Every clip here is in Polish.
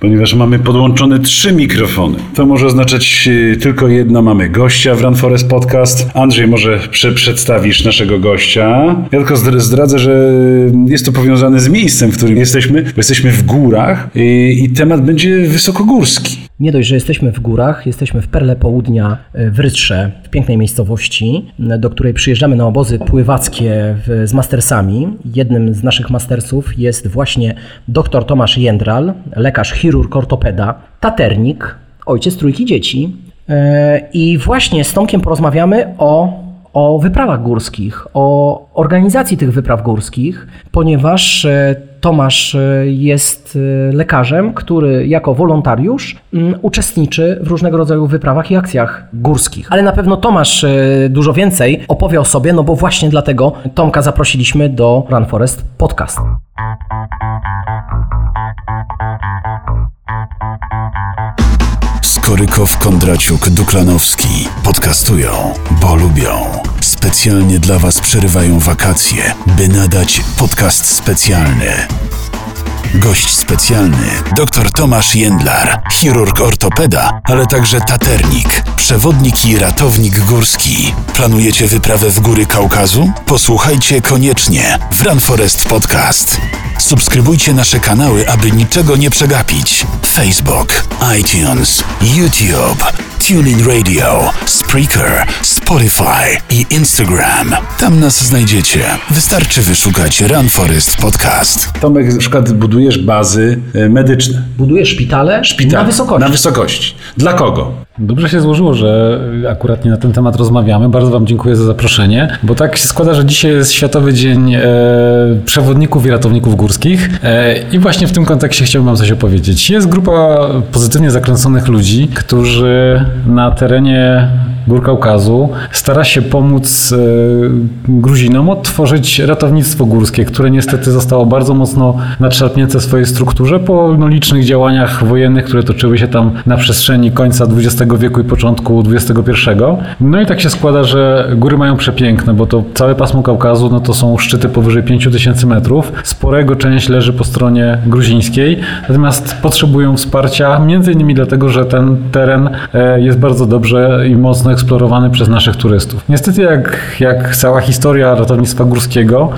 ponieważ mamy podłączone trzy mikrofony. To może oznaczać y, tylko jedno. Mamy gościa w Run Forest Podcast. Andrzej, może prze przedstawisz naszego gościa. Ja tylko zdradzę, że jest to powiązane z miejscem, w którym jesteśmy. Bo jesteśmy w górach i, i temat będzie wysokogórski. Nie dość, że jesteśmy w górach, jesteśmy w Perle Południa w Rytrze, w pięknej miejscowości, do której przyjeżdżamy na obozy pływackie z mastersami. Jednym z naszych mastersów jest właśnie dr Tomasz Jędral, lekarz chirurg ortopeda, taternik, ojciec trójki dzieci. I właśnie z Tomkiem porozmawiamy o o wyprawach górskich, o organizacji tych wypraw górskich, ponieważ Tomasz jest lekarzem, który jako wolontariusz uczestniczy w różnego rodzaju wyprawach i akcjach górskich. Ale na pewno Tomasz dużo więcej opowie o sobie, no bo właśnie dlatego Tomka zaprosiliśmy do Run Forest Podcast. Skorykow, Kondraciuk, Duklanowski podcastują, bo lubią. Specjalnie dla Was przerywają wakacje, by nadać podcast specjalny. Gość specjalny dr Tomasz Jędlar, chirurg ortopeda, ale także taternik, przewodnik i ratownik górski. Planujecie wyprawę w góry Kaukazu? Posłuchajcie koniecznie Run Forest Podcast. Subskrybujcie nasze kanały, aby niczego nie przegapić. Facebook, iTunes, YouTube, TuneIn Radio, Spreaker, Spotify i Instagram. Tam nas znajdziecie. Wystarczy wyszukać Run Forest Podcast. Tomek, na przykład budujesz bazy e, medyczne. Budujesz szpitale, Szpital na wysokości. Na wysokości. Dla kogo? Dobrze się złożyło, że akurat nie na ten temat rozmawiamy. Bardzo Wam dziękuję za zaproszenie, bo tak się składa, że dzisiaj jest Światowy Dzień e, Przewodników i Ratowników Górskich e, i właśnie w tym kontekście chciałbym Wam coś opowiedzieć. Jest grupa pozytywnie zakręconych ludzi, którzy na terenie Gór Kaukazu stara się pomóc e, Gruzinom odtworzyć ratownictwo górskie, które niestety zostało bardzo mocno nadszarpnięte w swojej strukturze po no, licznych działaniach wojennych, które toczyły się tam na przestrzeni końca XX wieku i początku XXI. No i tak się składa, że góry mają przepiękne, bo to całe pasmo Kaukazu no to są szczyty powyżej 5000 metrów. Sporego część leży po stronie gruzińskiej, natomiast potrzebują wsparcia między innymi dlatego, że ten teren e, jest bardzo dobrze i mocno eksplorowany przez naszych turystów. Niestety jak, jak cała historia ratownictwa górskiego,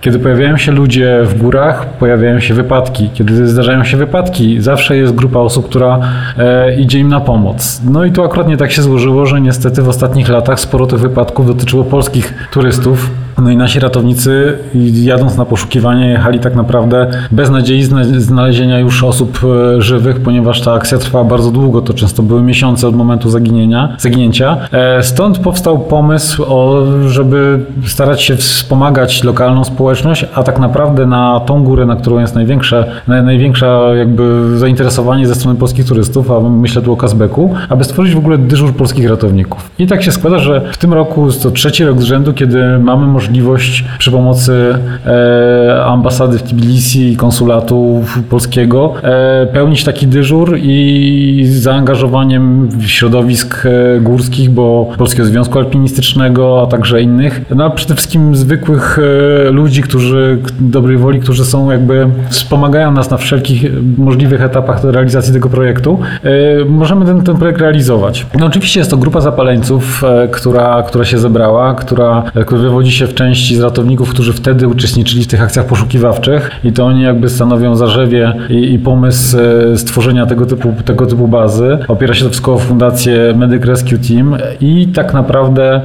kiedy pojawiają się ludzie w górach, pojawiają się wypadki. Kiedy zdarzają się wypadki, zawsze jest grupa osób, która e, idzie im na pomoc. No i tu akurat nie tak się złożyło, że niestety w ostatnich latach sporo tych wypadków dotyczyło polskich turystów. No i nasi ratownicy jadąc na poszukiwanie jechali tak naprawdę bez nadziei znalezienia już osób e, żywych, ponieważ ta akcja trwała bardzo długo, to często były miesiące od momentu zaginienia, zaginięcia. E, stąd powstał pomysł, o, żeby starać się wspomagać lokalną społeczność, a tak naprawdę na tą górę, na którą jest największe, największa jakby zainteresowanie ze strony polskich turystów, a myślę tu o Kazbeku, aby stworzyć w ogóle dyżur polskich ratowników. I tak się składa, że w tym roku to trzeci rok z rzędu, kiedy mamy możliwość możliwość przy pomocy e, ambasady w Tbilisi i konsulatu polskiego e, pełnić taki dyżur i zaangażowaniem środowisk e, górskich, bo Polskiego Związku Alpinistycznego, a także innych, no a przede wszystkim zwykłych ludzi, którzy dobrej woli, którzy są jakby wspomagają nas na wszelkich możliwych etapach realizacji tego projektu, możemy ten, ten projekt realizować. No oczywiście jest to grupa zapaleńców, która, która się zebrała, która, która wywodzi się w części z ratowników, którzy wtedy uczestniczyli w tych akcjach poszukiwawczych i to oni jakby stanowią zarzewie i, i pomysł e, stworzenia tego typu, tego typu bazy. Opiera się to wszystko o fundację Medic Rescue Team i tak naprawdę e,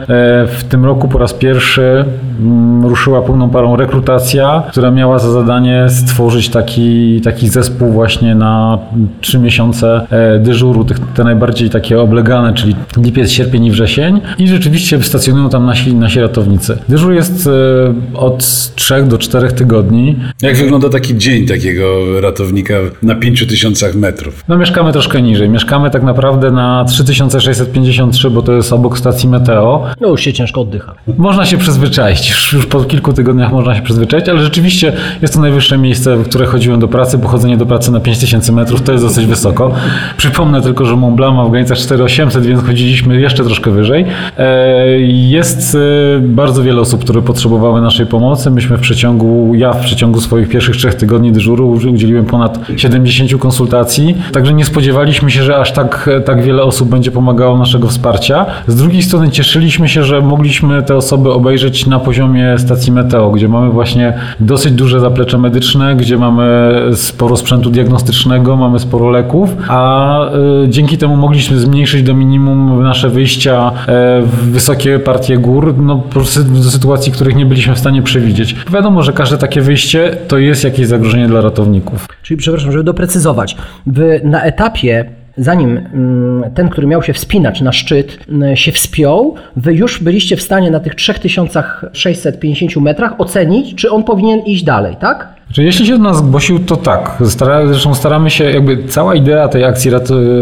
w tym roku po raz pierwszy mm, ruszyła pełną parą rekrutacja, która miała za zadanie stworzyć taki, taki zespół właśnie na trzy miesiące e, dyżuru, tych, te najbardziej takie oblegane, czyli lipiec, sierpień i wrzesień i rzeczywiście stacjonują tam nasi, nasi ratownicy. Dyżur jest e, od 3 do 4 tygodni. Jak wygląda taki dzień takiego ratownika na 5000 metrów? No mieszkamy troszkę niżej. Mieszkamy tak naprawdę na 3653, bo to jest obok stacji Meteo. No już się ciężko oddycha. Można się przyzwyczaić. Już, już po kilku tygodniach można można się przyzwyczaić, ale rzeczywiście jest to najwyższe miejsce, w które chodziłem do pracy, bo chodzenie do pracy na 5000 metrów to jest dosyć wysoko. Przypomnę tylko, że Mont Blanc ma w granicach 4800, więc chodziliśmy jeszcze troszkę wyżej. E, jest e, bardzo wiele osób, które potrzebowały naszej pomocy. Myśmy w przeciągu, ja w przeciągu swoich pierwszych trzech tygodni dyżuru udzieliłem ponad 70 konsultacji, także nie spodziewaliśmy się, że aż tak, tak wiele osób będzie pomagało naszego wsparcia. Z drugiej strony cieszyliśmy się, że mogliśmy te osoby obejrzeć na poziomie stacji Meteo, gdzie mamy właśnie dosyć duże zaplecze medyczne, gdzie mamy sporo sprzętu diagnostycznego, mamy sporo leków, a y, dzięki temu mogliśmy zmniejszyć do minimum nasze wyjścia e, w wysokie partie gór, no po prostu do sytuacji, których nie byliśmy w stanie przewidzieć. Wiadomo, że każde takie wyjście to jest jakieś zagrożenie dla ratowników. Czyli przepraszam, żeby doprecyzować, wy na etapie zanim mm, ten, który miał się wspinać na szczyt, mm, się wspiął, wy już byliście w stanie na tych 3650 metrach ocenić, czy on powinien iść dalej, tak? Że jeśli się do nas zgłosił, to tak. Stara, zresztą staramy się, jakby cała idea tej akcji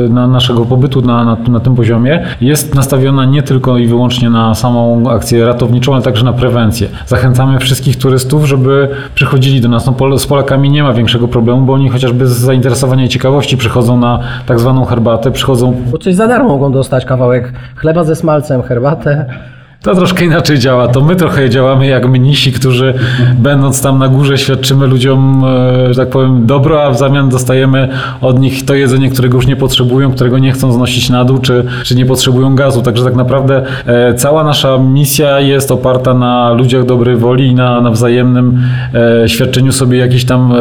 na naszego pobytu na, na, na, tym poziomie jest nastawiona nie tylko i wyłącznie na samą akcję ratowniczą, ale także na prewencję. Zachęcamy wszystkich turystów, żeby przychodzili do nas. No, z Polakami nie ma większego problemu, bo oni chociażby z zainteresowania i ciekawości przychodzą na tak zwaną herbatę, przychodzą... Bo coś za darmo mogą dostać, kawałek chleba ze smalcem, herbatę. To troszkę inaczej działa. To my trochę działamy jak mnisi, którzy będąc tam na górze świadczymy ludziom, e, że tak powiem, dobro, a w zamian dostajemy od nich to jedzenie, którego już nie potrzebują, którego nie chcą znosić na dół, czy, czy nie potrzebują gazu. Także tak naprawdę e, cała nasza misja jest oparta na ludziach dobrej woli i na, na wzajemnym e, świadczeniu sobie jakichś tam,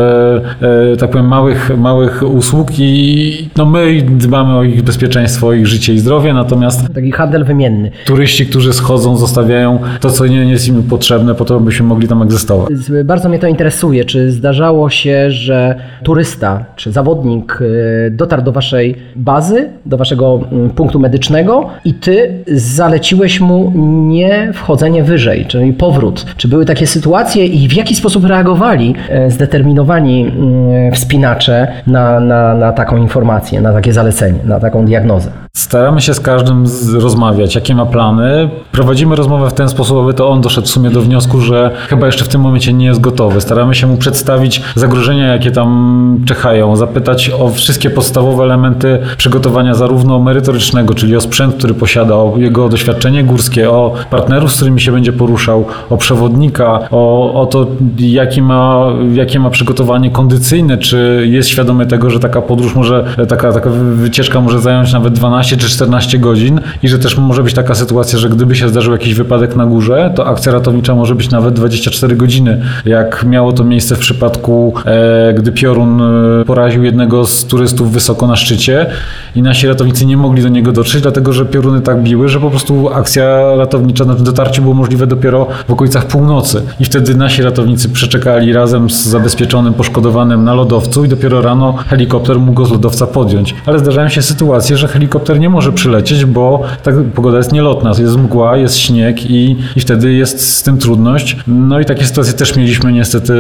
tak powiem, małych, małych usług i no my dbamy o ich bezpieczeństwo, o ich życie i zdrowie, natomiast... Taki handel wymienny. Turyści, którzy schodzą zostawiają to, co nie jest im potrzebne, po to, abyśmy mogli tam egzystować. Bardzo mnie to interesuje. Czy zdarzało się, że turysta czy zawodnik y, dotarł do waszej bazy, do waszego mm, punktu medycznego i ty zaleciłeś mu nie wchodzenie wyżej, czyli powrót? Czy były takie sytuacje i w jaki sposób reagowali e, zdeterminowani mm, wspinacze na, na, na taką informację, na takie zalecenie, na taką diagnozę? Staramy się z każdym rozmawiać, jakie ma plany. Prowadzimy rozmowę w ten sposób, aby to on doszedł w sumie do wniosku, że chyba jeszcze w tym momencie nie jest gotowy. Staramy się mu przedstawić zagrożenia, jakie tam czekają, zapytać o wszystkie podstawowe elementy przygotowania zarówno merytorycznego, czyli o sprzęt, który posiada, o jego doświadczenie górskie, o partnerów, z którymi się będzie poruszał, o przewodnika, o, o to, jakie ma, jakie ma przygotowanie kondycyjne, czy jest świadomy tego, że taka podróż może, taka, taka wycieczka może zająć nawet 12 12 czy 14 godzin i że też może być taka sytuacja, że gdyby się zdarzył jakiś wypadek na górze, to akcja ratownicza może być nawet 24 godziny, jak miało to miejsce w przypadku, e, gdy piorun e, poraził jednego z turystów wysoko na szczycie i nasi ratownicy nie mogli do niego dotrzeć, dlatego że pioruny tak biły, że po prostu akcja ratownicza, znaczy dotarcie było możliwe dopiero w okolicach północy i wtedy nasi ratownicy przeczekali razem z zabezpieczonym, poszkodowanym na lodowcu i dopiero rano helikopter mógł go z lodowca podjąć. Ale zdarzają się sytuacje, że helikopter nie może przylecieć, bo ta pogoda jest nielotna, jest mgła, jest śnieg i, i wtedy jest z tym trudność. No i takie sytuacje też mieliśmy niestety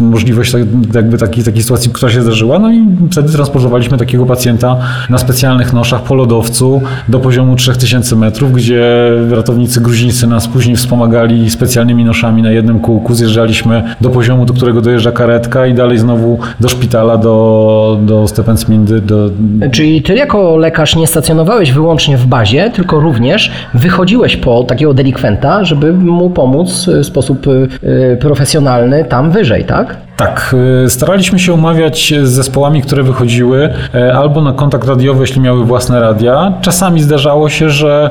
możliwość tak, jakby takiej, takiej sytuacji, która się zdarzyła, no i wtedy transportowaliśmy takiego pacjenta na specjalnych noszach po lodowcu do poziomu 3000 metrów, gdzie ratownicy gruzińscy nas później wspomagali specjalnymi noszami na jednym kółku, zjeżdżaliśmy do poziomu, do którego dojeżdża karetka i dalej znowu do szpitala, do, do Stepensmindy. Do... Czyli ty jako lekarz nie stacjonarny funkcjonowałeś wyłącznie w bazie, tylko również wychodziłeś po takiego delikwenta, żeby mu pomóc w sposób y, y, profesjonalny tam wyżej, tak? Tak, y, staraliśmy się umawiać z zespołami, które wychodziły e, albo na kontakt radiowy, jeśli miały własne radia. Czasami zdarzało się, że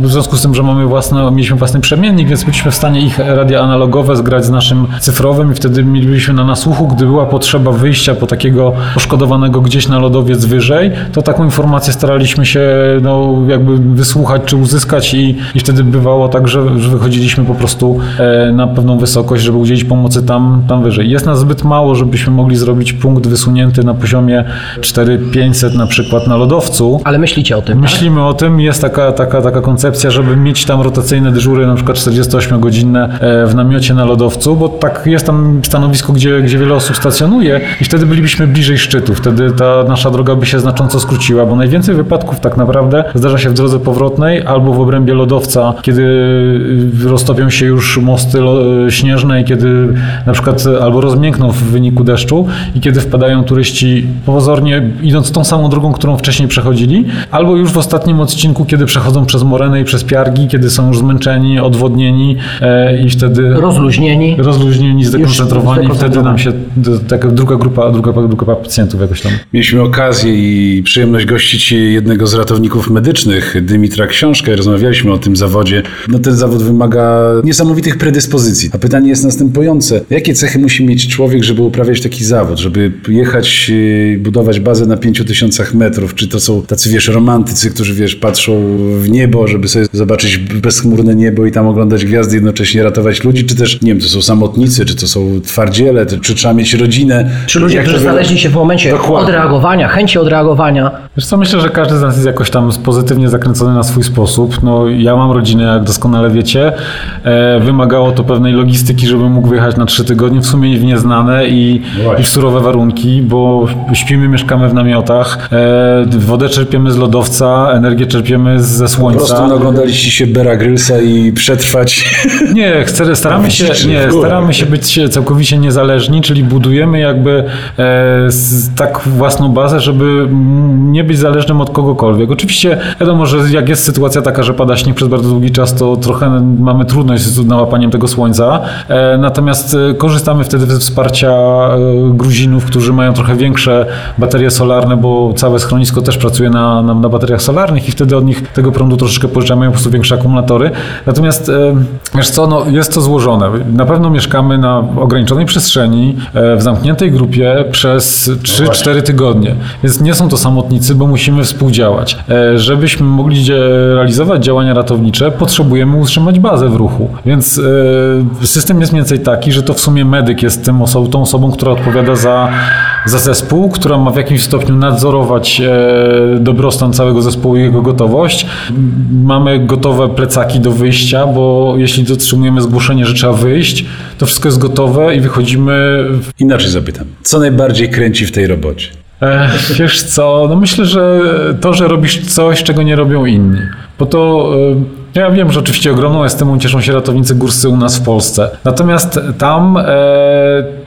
w związku z tym, że mamy własne, mieliśmy własny przemiennik, więc byliśmy w stanie ich radia analogowe zgrać z naszym cyfrowym i wtedy mieliśmy na nasłuchu, gdy była potrzeba wyjścia po takiego poszkodowanego gdzieś na lodowiec wyżej, to taką informację staraliśmy się no, jakby wysłuchać czy uzyskać i, i wtedy bywało tak, że, że wychodziliśmy po prostu e, na pewną wysokość, żeby udzielić pomocy tam, tam wyżej. Jest nas zbyt mało, żebyśmy mogli zrobić punkt wysunięty na poziomie 4500 na przykład na lodowcu. Ale myślicie o tym, tak? Myślimy o tym, jest taka, taka, taka koncepcja, żeby mieć tam rotacyjne dyżury, na przykład 48-godzinne e, w namiocie na lodowcu, bo tak jest tam stanowisko, gdzie, gdzie wiele osób stacjonuje i wtedy bylibyśmy bliżej szczytu, wtedy ta nasza droga by się znacząco skróciła, bo najwięcej wypadków tak naprawdę zdarza się w drodze powrotnej albo w obrębie lodowca, kiedy y, roztopią się już mosty lo- śnieżne i kiedy na przykład albo rozmiękną w wyniku deszczu i kiedy wpadają turyści pozornie idąc tą samą drogą, którą wcześniej przechodzili, albo już w ostatnim odcinku, kiedy przechodzą przez moreny i przez piargi, kiedy są już zmęczeni, odwodnieni e, i wtedy Rozluźnieni. rozluźnieni, zdekoncentrowani, wtedy nam się taka druga grupa, druga, druga pacjentów jakoś tam Mieliśmy okazję i przyjemność gościć jednego z ratowników medycznych, Dymitra Książkę. Rozmawialiśmy o tym zawodzie. No ten zawód wymaga niesamowitych predyspozycji. A pytanie jest następujące. Jakie cechy musi mieć człowiek, żeby uprawiać taki zawód? Żeby jechać, yy, budować bazę na pięciu tysiącach metrów? Czy to są tacy, wiesz, romantycy, którzy, wiesz, patrzą w niebo, żeby sobie zobaczyć bezchmurne niebo i tam oglądać gwiazdy, jednocześnie ratować ludzi? Czy też, nie wiem, to są samotnicy, czy to są twardziele, czy, trzeba mieć rodzinę? Czy ludzie, Jak to którzy wy- znaleźli się w momencie Dokładnie. odreagowania, chęci odreagowania. Wiesz co, myślę, że każdy z nas jest jakoś tam pozytywnie zakręcony na swój sposób. No, ja mam rodzinę, jak doskonale wiecie. E, wymagało to pewnej logistyki, żebym mógł wyjechać na trzy tygodnie, w sumie w nieznane i, i w surowe warunki, bo śpimy, mieszkamy w namiotach, e, wodę czerpiemy z lodowca, energię czerpiemy ze Po słońca. prostu naglądaliście się Bera Grylsa i przetrwać. Nie, chcę, staramy się, nie, staramy się być całkowicie niezależni, czyli budujemy jakby e, z, tak własną bazę, żeby nie być zależnym od kogokolwiek. Oczywiście wiadomo, że jak jest sytuacja taka, że pada śnieg przez bardzo długi czas, to trochę mamy trudność z nałapaniem tego słońca, e, natomiast e, korzystamy wtedy ze wsparcia e, Gruzinów, którzy mają trochę większe baterie solarne, bo całe schronisko też pracuje na, na, na bateriach solarnych i wtedy od nich tego prądu troszeczkę pożyczamy, mają po prostu większe akumulatory. Natomiast e, wiesz co, no, jest to złożone. Na pewno mieszkamy na ograniczonej przestrzeni, e, w zamkniętej grupie przez 3-4 tygodnie. Więc nie są to samotnicy, bo musimy współdziałać. Żebyśmy mogli realizować działania ratownicze, potrzebujemy utrzymać bazę w ruchu. Więc system jest mniej więcej taki, że to w sumie medyk jest tym oso- tą osobą, która odpowiada za, za zespół, która ma w jakimś stopniu nadzorować e, dobrostan całego zespołu i jego gotowość. Mamy gotowe plecaki do wyjścia, bo jeśli dotrzymujemy zgłoszenie, że trzeba wyjść, to wszystko jest gotowe i wychodzimy w Inaczej zapytam. Co najbardziej kręci w tej robocie? Wiesz co, no myślę, że to, że robisz coś, czego nie robią inni. Bo to ja wiem, że oczywiście ogromną estymą cieszą się ratownicy górscy u nas w Polsce. Natomiast tam e,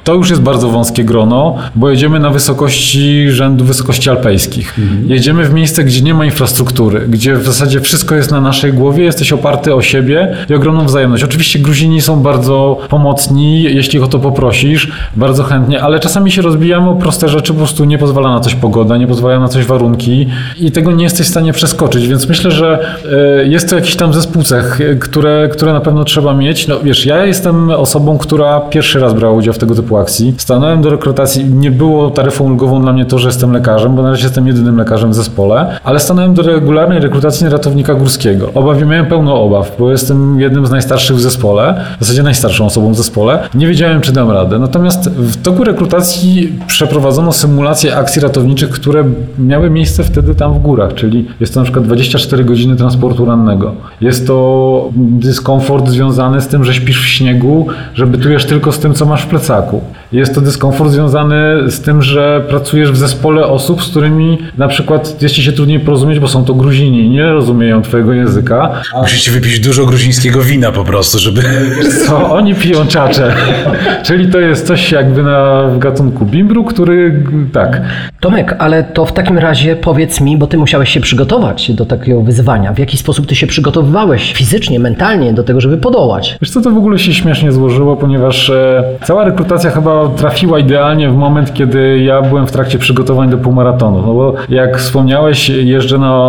to już jest bardzo wąskie grono, bo jedziemy na wysokości rzędu wysokości alpejskich. Jedziemy w miejsce, gdzie nie ma infrastruktury, gdzie w zasadzie wszystko jest na naszej głowie, jesteś oparty o siebie i ogromną wzajemność. Oczywiście Gruzini są bardzo pomocni, jeśli o to poprosisz, bardzo chętnie, ale czasami się rozbijamy o proste rzeczy, po prostu nie pozwala na coś pogoda, nie pozwala na coś warunki i tego nie jesteś w stanie przeskoczyć, więc myślę, że e, jest to jakiś tam zespół cech, które, które na pewno trzeba mieć. No wiesz, ja jestem osobą, która pierwszy raz brała udział w tego typu akcji. Stanąłem do rekrutacji, nie było taryfą ulgową dla mnie to, że jestem lekarzem, bo na razie jestem jedynym lekarzem w zespole, ale stanąłem do regularnej rekrutacji ratownika górskiego. Obaw, miałem pełno obaw, bo jestem jednym z najstarszych w zespole, w zasadzie najstarszą osobą w zespole. Nie wiedziałem, czy dam radę. Natomiast w toku rekrutacji przeprowadzono symulacje akcji ratowniczych, które miały miejsce wtedy tam w górach, czyli jest to na przykład 24 godziny transportu rannego. Jest to dyskomfort związany z tym, że śpisz w śniegu, że bytujesz tylko z tym, co masz w plecaku. Jest to dyskomfort związany z tym, że pracujesz w zespole osób, z którymi na przykład jest ci się trudniej porozumieć, bo są to Gruzini, nie rozumieją twojego języka. Musicie wypić dużo gruzińskiego wina po prostu, żeby... Co? Oni piją czacze. Czyli to jest coś jakby na w gatunku bimbru, który tak. Tomek, ale to w takim razie powiedz mi, bo ty musiałeś się przygotować do takiego wyzwania. W jaki sposób ty się przygotowywałeś fizycznie, mentalnie do tego, żeby podołać? Wiesz co, to w ogóle się śmiesznie złożyło, ponieważ e, cała rekrutacja chyba trafiła idealnie w moment, kiedy ja byłem w trakcie przygotowań do półmaratonu. No bo jak wspomniałeś, jeżdżę na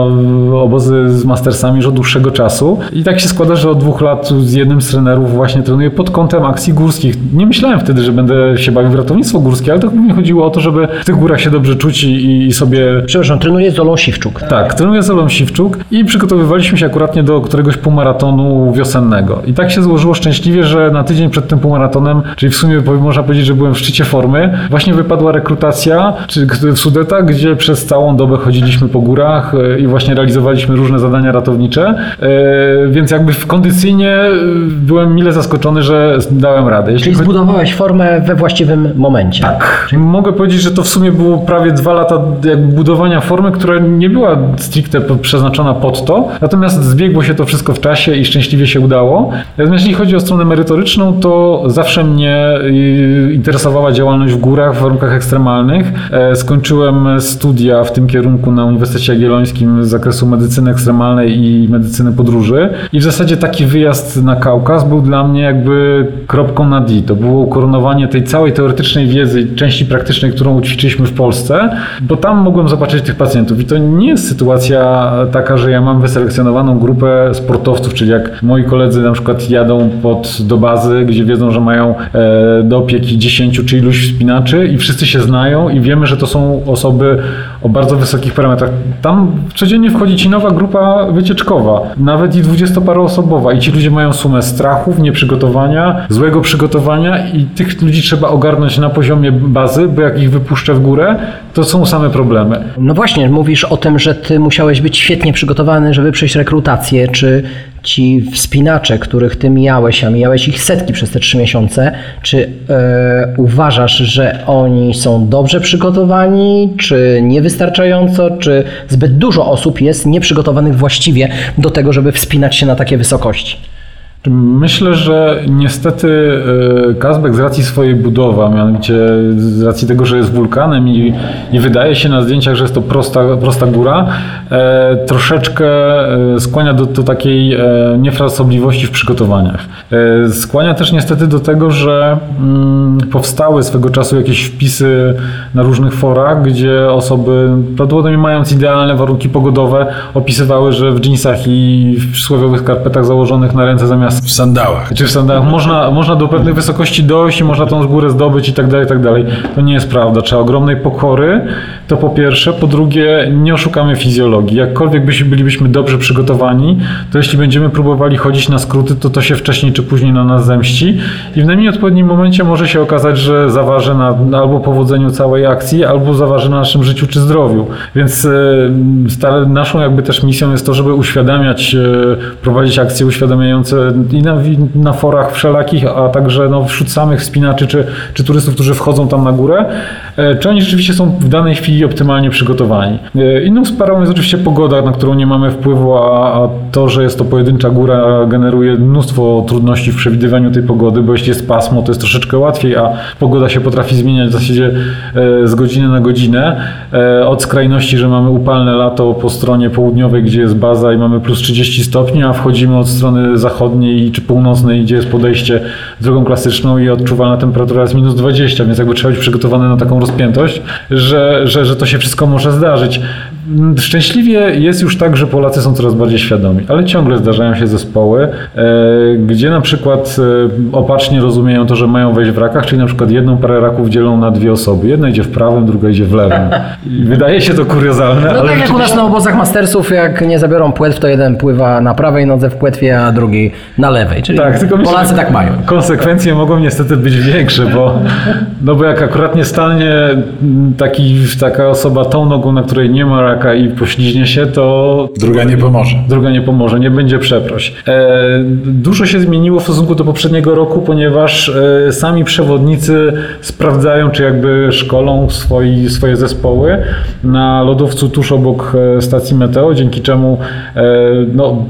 obozy z mastersami już od dłuższego czasu i tak się składa, że od dwóch lat z jednym z trenerów właśnie trenuję pod kątem akcji górskich. Nie myślałem wtedy, że będę się bawił w ratownictwo górskie, ale to głównie chodziło o to, żeby w tych górach się dobrze czuć i, i sobie Przepraszam, trenuję z Olą Siwczuk. tak, trenuję z Olą Siwczuk i przygotowywaliśmy się akuratnie do któregoś półmaratonu wiosennego. I tak się złożyło szczęśliwie, że na tydzień przed tym półmaratonem, czyli w sumie można powiedzieć, że byłem w szczycie formy. Właśnie wypadła rekrutacja w Sudetach, gdzie przez całą dobę chodziliśmy po górach e, i właśnie realizowaliśmy różne zadania ratownicze, e, więc jakby w kondycyjnie e, byłem mile zaskoczony, że dałem radę. Jeśli Czyli zbudowałeś formę we właściwym momencie. Tak. Czyli mogę powiedzieć, że to w sumie było prawie dwa lata jakby budowania formy, która nie była stricte przeznaczona pod to, natomiast zbiegło się to wszystko w czasie i szczęśliwie się udało. Natomiast jeśli chodzi o stronę merytoryczną, to zawsze mnie interesowała działalność w górach w warunkach ekstremalnych. E, skończyłem studia w tym kierunku na Uniwersytecie Jagiellońskim z zakresu medycyny ekstremalnej i medycyny podróży i w zasadzie taki wyjazd na Kaukaz był dla mnie jakby kropką na D. To było ukoronowanie tej całej teoretycznej wiedzy, części praktycznej, którą ućwiczyliśmy w Polsce, bo tam mogłem zobaczyć tych pacjentów i to nie jest sytuacja taka, że ja mam wyselekcjonowaną grupę sportowców, czyli jak moi koledzy na przykład jadą pod, do bazy, gdzie wiedzą, że mają e, do opieki 10 czy iluś wspinaczy i wszyscy się znają i wiemy, że to są osoby o bardzo wysokich parametrach. Tam codziennie wchodzi ci nowa grupa wycieczkowa, nawet i dwudziestoparoosobowa i ci ludzie mają sumę strachów, nieprzygotowania, złego przygotowania i tych ludzi trzeba ogarnąć na poziomie bazy, bo jak ich wypuszczę w górę, to są same problemy. No właśnie, mówisz o tym, że ty musiałeś być świetnie przygotowany, żeby przejść rekrutację, czy ci wspinacze, których ty mijałeś, a mijałeś ich setki przez te trzy miesiące, czy e, uważasz, że oni są dobrze przygotowani, czy niewystarczająco, czy zbyt dużo osób jest nieprzygotowanych właściwie do tego, żeby wspinać się na takie wysokości? Myślę, że niestety e, Kazbek z racji swojej budowy, a mianowicie z racji tego, że jest wulkanem i, i wydaje się na zdjęciach, że jest to prosta, prosta góra, e, troszeczkę e, skłania do, do takiej e, niefrasobliwości w przygotowaniach. E, skłania też niestety do tego, że mm, powstały swego czasu jakieś wpisy na różnych forach, gdzie osoby, prawdopodobnie mając idealne warunki pogodowe, opisywały, że w jeansach i w przysłowiowych skarpetach założonych na ręce zamiast w sandałach. Czy w sandałach. Można, można do pewnej wysokości dojść i można tą górę zdobyć i tak dalej, i tak dalej. To nie jest prawda. Trzeba ogromnej pokory, to po pierwsze. Po drugie, nie oszukamy fizjologii. Jakkolwiek byśmy, bylibyśmy dobrze przygotowani, to jeśli będziemy próbowali chodzić na skróty, to to się wcześniej czy później na nas zemści i w najmniej odpowiednim momencie może się okazać, że zaważy na, albo powodzeniu całej akcji, albo zaważy na naszym życiu czy zdrowiu. Więc e, naszą jakby też misją jest to, żeby uświadamiać, e, prowadzić akcje uświadamiające i na, na forach wszelakich, a także no, wśród samych wspinaczy czy, czy turystów, którzy wchodzą tam na górę, e, czy oni rzeczywiście są w danej chwili optymalnie przygotowani. E, inną sprawą jest oczywiście pogoda, na którą nie mamy wpływu, a, a to, że jest to pojedyncza góra generuje mnóstwo trudności w przewidywaniu tej pogody, bo jeśli jest pasmo, to jest troszeczkę łatwiej, a pogoda się potrafi zmieniać w zasadzie e, z godziny na godzinę. Od skrajności, że mamy upalne lato po stronie południowej, gdzie jest baza i mamy plus 30 stopni, a wchodzimy od strony zachodniej zachodniej czy północnej, gdzie jest podejście drogą klasyczną i odczuwalna temperatura jest minus 20, więc jakby trzeba być przygotowany na taką rozpiętość, że, że, że to się wszystko może zdarzyć. Szczęśliwie jest już tak, że Polacy są coraz bardziej świadomi, ale ciągle zdarzają się zespoły, e, gdzie na przykład e, opacznie rozumieją to, że mają wejść w rakach, czyli na przykład jedną parę raków dzielą na dwie osoby. Jedna idzie w prawym, druga idzie w lewym. I wydaje się to kuriozalne. No ale tak jak u nas na obozach mastersów, jak nie zabiorą płetw, to jeden pływa na prawej nodze w płetwie, a drugi na lewej. Czyli tak, tylko Polacy myślę, tak mają. Konsekwencje mogą niestety być większe, bo, no bo jak akurat nie stanie taki, taka osoba tą nogą, na której nie ma raka i pośliźnie się, to... Druga nie pomoże. Druga nie pomoże, nie będzie przeproś. E, dużo się zmieniło w stosunku do poprzedniego roku, ponieważ e, sami przewodnicy sprawdzają, czy jakby szkolą swoi, swoje zespoły na lodowcu tuż obok e, stacji Meteo, dzięki czemu no,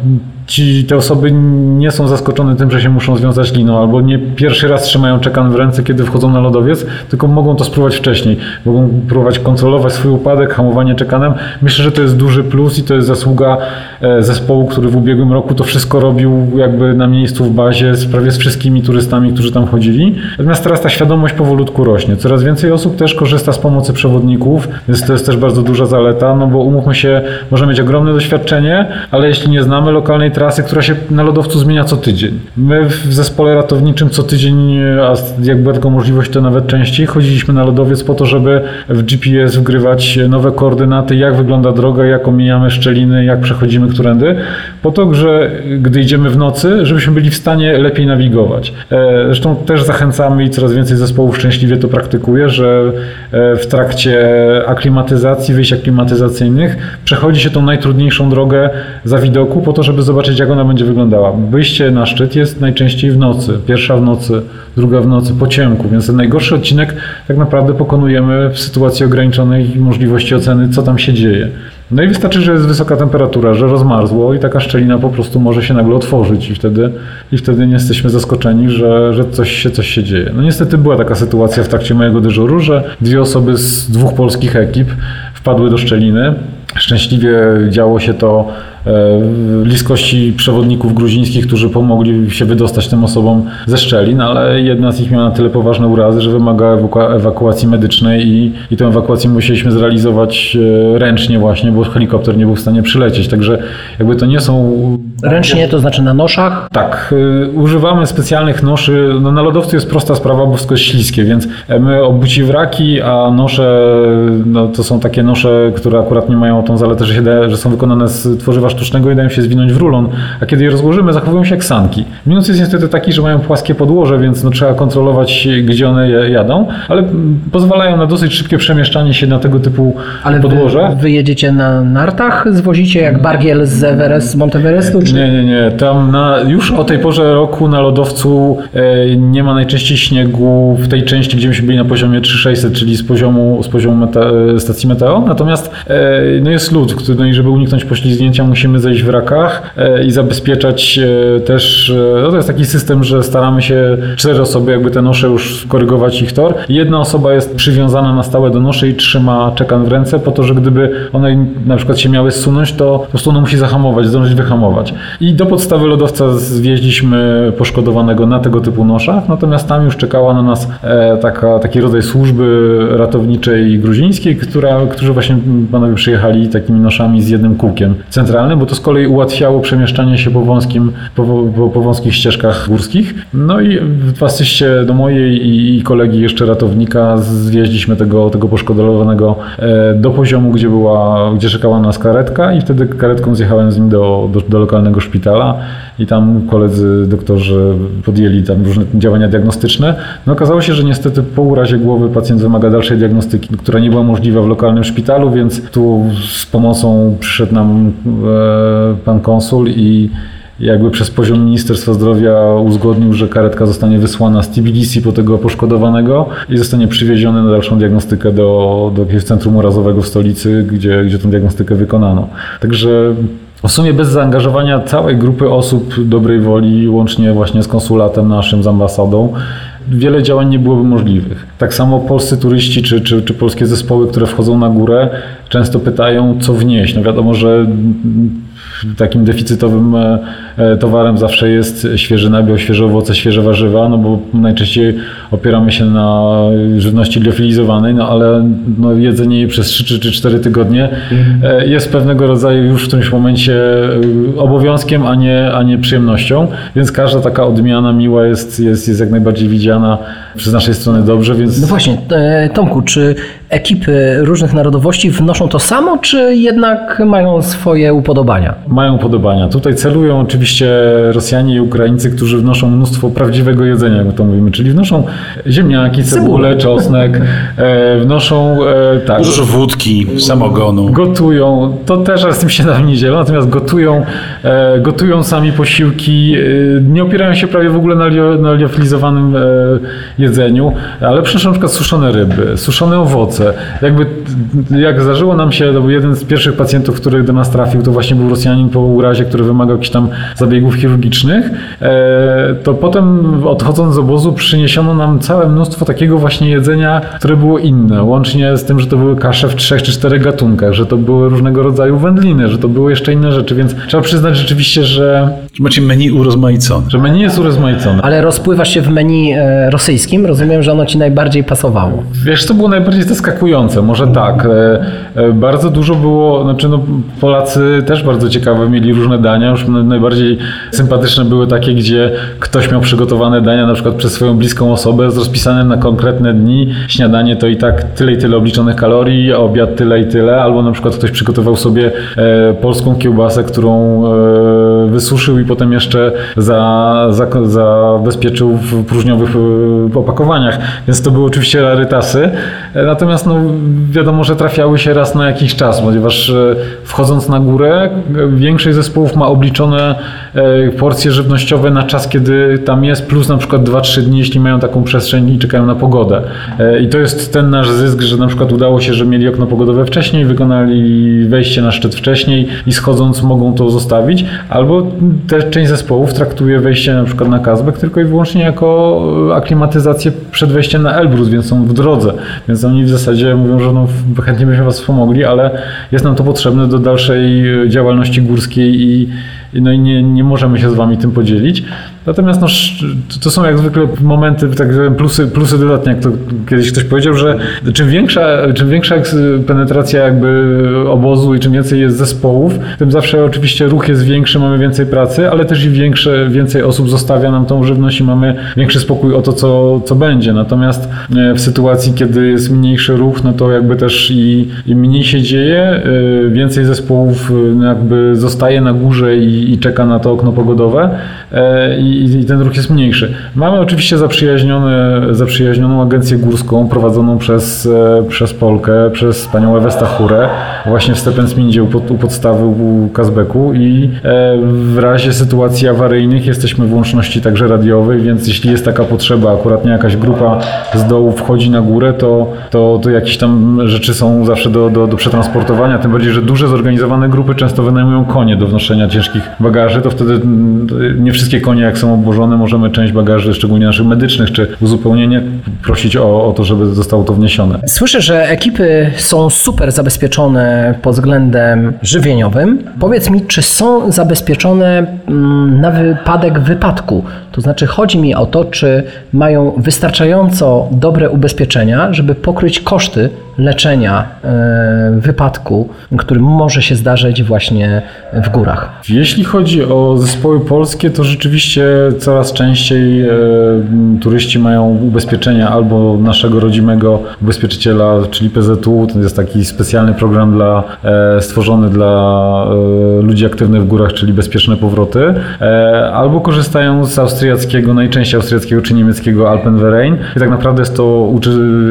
ci, te osoby nie są zaskoczone tym, że się muszą związać liną, albo nie pierwszy raz trzymają czekan w ręce, kiedy wchodzą na lodowiec, tylko mogą to spróbować wcześniej. Mogą próbować kontrolować swój upadek, hamowanie czekanem. Myślę, że to jest duży plus i to jest zasługa e, zespołu, który w ubiegłym roku to wszystko robił jakby na miejscu w bazie, prawie z wszystkimi turystami, którzy tam chodzili. Natomiast teraz ta świadomość powolutku rośnie. Coraz więcej osób też korzysta z pomocy przewodników, więc to jest też bardzo duża zaleta, no bo umówmy się, możemy mieć ogromne doświadczenie, ale jeśli nie znamy lokalnej trasy, która się na lodowcu zmienia co tydzień. My w zespole ratowniczym co tydzień, a jak była tylko możliwość, to nawet częściej, chodziliśmy na lodowiec po to, żeby w GPS wgrywać nowe koordynaty, jak wygląda droga, jak omijamy szczeliny, jak przechodzimy którędy, po to, że gdy idziemy w nocy, żebyśmy byli w stanie lepiej nawigować. E, zresztą też zachęcamy i coraz więcej zespołów szczęśliwie to praktykuje, że e, w trakcie aklimatyzacji, wyjść aklimatyzacyjnych przechodzi się tą najtrudniejszą drogę za widoku po to, żeby zobaczyć, jak ona będzie wyglądała. Wyjście na szczyt jest najczęściej w nocy. Pierwsza w nocy, druga w nocy, po ciemku, więc ten najgorszy odcinek tak naprawdę pokonujemy w sytuacji ograniczonej możliwości oceny, co tam się dzieje. No i wystarczy, że jest wysoka temperatura, że rozmarzło i taka szczelina po prostu może się nagle otworzyć i wtedy, i wtedy nie jesteśmy zaskoczeni, że, że coś, się, coś się dzieje. No niestety była taka sytuacja w trakcie mojego dyżuru, że dwie osoby z dwóch polskich ekip wpadły do szczeliny. Szczęśliwie działo się to bliskości przewodników gruzińskich, którzy pomogli się wydostać tym osobom ze szczelin, ale jedna z nich miała na tyle poważne urazy, że wymaga ewakuacji medycznej i, i tę ewakuację musieliśmy zrealizować e, ręcznie właśnie, bo helikopter nie był w stanie przylecieć. Także jakby to nie są... Ręcznie to znaczy na noszach? Tak. E, używamy specjalnych noszy. No, na lodowcu jest prosta sprawa, bo wszystko jest śliskie, więc my obuci wraki, a nosze no, to są takie nosze, które akurat nie mają tą zaletę, że, się da, że są wykonane z tworzywa sztucznego i dają się zwinąć w rulon, a kiedy je rozłożymy, zachowują się jak sanki. Minus jest niestety taki, że mają płaskie podłoże, więc no, trzeba kontrolować, gdzie one jadą, ale pozwalają na dosyć szybkie przemieszczanie się na tego typu ale podłoże. Wy, wy jedziecie na nartach, zwozicie jak bargiel z, Everest, z Monteverestu? Czy... Nie, nie, nie. Tam na, już o tej porze roku na lodowcu e, nie ma najczęściej śniegu w tej części, gdzie myśmy byli na poziomie 3600, czyli z poziomu, z poziomu meta, e, stacji meteo. Natomiast e, no jest lód, który, no i żeby uniknąć poślizgnięcia, musimy musimy zejść w rakach e, i zabezpieczać e, też, e, no to jest taki system, że staramy się cztery osoby jakby te nosze już skorygować ich tor. Jedna osoba jest przywiązana na stałe do noszy i trzyma czekan w ręce po to, że gdyby one na przykład się miały zsunąć, to po prostu ona musi zahamować, zdążyć wyhamować. I do podstawy lodowca zwieźliśmy poszkodowanego na tego typu noszach, natomiast tam już czekała na nas taka, taki rodzaj służby ratowniczej gruzińskiej, która, którzy właśnie panowie przyjechali takimi noszami z jednym kółkiem centralnym, bo to z kolei ułatwiało przemieszczanie się po, wąskim, po, po, po wąskich ścieżkach górskich. No i w asyście do mojej i, i kolegi jeszcze ratownika zwieźliśmy tego, tego poszkodowanego e, do poziomu, gdzie była, gdzie czekała nas karetka i wtedy karetką zjechałem z nim do, do, do lokalnego szpitala i tam koledzy doktorzy podjęli tam różne działania diagnostyczne. No okazało się, że niestety po urazie głowy pacjent wymaga dalszej diagnostyki, która nie była możliwa w lokalnym szpitalu, więc tu z pomocą przyszedł nam e, pan konsul i jakby przez poziom Ministerstwa Zdrowia uzgodnił, że karetka zostanie wysłana z Tbilisi po tego poszkodowanego i zostanie przywieziony na dalszą diagnostykę do, do jakiegoś centrum urazowego w stolicy, gdzie, gdzie tę diagnostykę wykonano. Także w sumie bez zaangażowania całej grupy osób dobrej woli, łącznie właśnie z konsulatem naszym, z ambasadą, wiele działań nie byłoby możliwych. Tak samo polscy turyści czy, czy, czy polskie zespoły, które wchodzą na górę, często pytają, co wnieść. No wiadomo, że takim deficytowym e, e, towarem zawsze jest świeży nabiał, świeże owoce, świeże warzywa, no bo najczęściej opieramy się na żywności liofilizowanej, no ale no jedzenie jej przez 3 czy 4 tygodnie e, jest pewnego rodzaju już w którymś momencie obowiązkiem, a nie, a nie przyjemnością, więc każda taka odmiana miła jest, jest, jest jak najbardziej widziana przez naszej strony dobrze, więc... No właśnie, Tomku, czy ekipy różnych narodowości wnoszą to samo, czy jednak mają swoje upodobania? Mają upodobania. Tutaj celują oczywiście Rosjanie i Ukraińcy, którzy wnoszą mnóstwo prawdziwego jedzenia, jak to mówimy, czyli wnoszą ziemniaki, cebulę, czosnek, e, wnoszą e, tak, dużo wódki, samogonu. Gotują, to też z tym się nam nie dzielą, natomiast gotują, e, gotują sami posiłki, nie opierają się prawie w ogóle na, lio, na liofilizowanym jedzeniu, ale przynoszą na przykład suszone ryby, suszone owoce. Jakby jak zdarzyło nam się, to był jeden z pierwszych pacjentów, który do nas trafił, to właśnie był Rosjanin po urazie, który wymagał jakichś tam zabiegów chirurgicznych, e, to potem odchodząc z obozu przyniesiono nam całe mnóstwo takiego właśnie jedzenia, które było inne, łącznie z tym, że to były kasze w trzech czy czterech gatunkach, że to były różnego rodzaju wędliny, że to były jeszcze inne rzeczy, więc trzeba przyznać rzeczywiście, że... Macie menu urozmaicone. Że menu jest urozmaicone. Ale rozpływasz się w menu e, rosyjskim, rozumiem, że ono ci najbardziej pasowało. Wiesz, co było najbardziej zaskakujące? Może tak. E, bardzo dużo było, znaczy no, Polacy też bardzo ciekawi ciekawe, mieli różne dania. Już najbardziej sympatyczne były takie, gdzie ktoś miał przygotowane dania na przykład przez swoją bliską osobę z rozpisanym na konkretne dni. Śniadanie to i tak tyle i tyle obliczonych kalorii, obiad tyle i tyle, albo na przykład ktoś przygotował sobie e, polską kiełbasę, którą e, wysuszył i potem jeszcze za, za, zabezpieczył w próżniowych e, opakowaniach. Więc to były oczywiście rarytasy. Natomiast no, wiadomo, że trafiały się raz na jakiś czas, ponieważ wchodząc na górę, większość zespołów ma obliczone porcje żywnościowe na czas, kiedy tam jest, plus na przykład 2-3 dni, jeśli mają taką przestrzeń i czekają na pogodę. I to jest ten nasz zysk, że na przykład udało się, że mieli okno pogodowe wcześniej, wykonali wejście na szczyt wcześniej i schodząc mogą to zostawić, albo też część zespołów traktuje wejście na przykład na Kazbek tylko i wyłącznie jako aklimatyzację przed wejściem na Elbrus, więc są w drodze. Więc oni w zasadzie mówią, że no, chętnie byśmy Was wspomogli, ale jest nam to potrzebne do dalszej działalności górskiej i, no i nie, nie możemy się z Wami tym podzielić. Natomiast no, to są jak zwykle momenty, tak plusy, plusy dodatnie, jak to kiedyś ktoś powiedział, że czym większa, czym większa penetracja jakby obozu i czym więcej jest zespołów, tym zawsze oczywiście ruch jest większy, mamy więcej pracy, ale też i większe, więcej osób zostawia nam tą żywność i mamy większy spokój o to, co, co będzie. Natomiast e, w sytuacji, kiedy jest mniejszy ruch, no to jakby też i, i mniej się dzieje, e, więcej zespołów e, jakby zostaje na górze i, i czeka na to okno pogodowe i i, ten ruch jest mniejszy. Mamy oczywiście zaprzyjaźnioną agencję górską prowadzoną przez, e, przez Polkę, przez panią Ewę Stachurę, właśnie w Stepensmindzie u, pod, u podstawy u Kazbeku i e, w razie sytuacji awaryjnych jesteśmy w łączności także radiowej, więc jeśli jest taka potrzeba, akurat nie jakaś grupa z dołu wchodzi na górę, to, to, to jakieś tam rzeczy są zawsze do, do, do przetransportowania, tym bardziej, że duże zorganizowane grupy często wynajmują konie do wnoszenia ciężkich bagaży, to wtedy mm, nie wszystkie konie jak są obłożone, możemy część bagaży, szczególnie naszych medycznych, czy uzupełnienie, prosić o, o to, żeby zostało to wniesione. Słyszę, że ekipy są super zabezpieczone pod względem żywieniowym. Powiedz mi, czy są zabezpieczone mm, na wypadek wypadku? To znaczy, chodzi mi o to, czy mają wystarczająco dobre ubezpieczenia, żeby pokryć koszty leczenia e, wypadku, który może się zdarzyć właśnie w górach. Jeśli chodzi o zespoły polskie, to rzeczywiście coraz częściej e, turyści mają ubezpieczenia albo naszego rodzimego ubezpieczyciela, czyli PZU. To jest taki specjalny program dla, e, stworzony dla ludzi aktywnych w górach, czyli bezpieczne powroty, albo korzystają z austriackiego, najczęściej austriackiego czy niemieckiego Alpenverein. I tak naprawdę jest to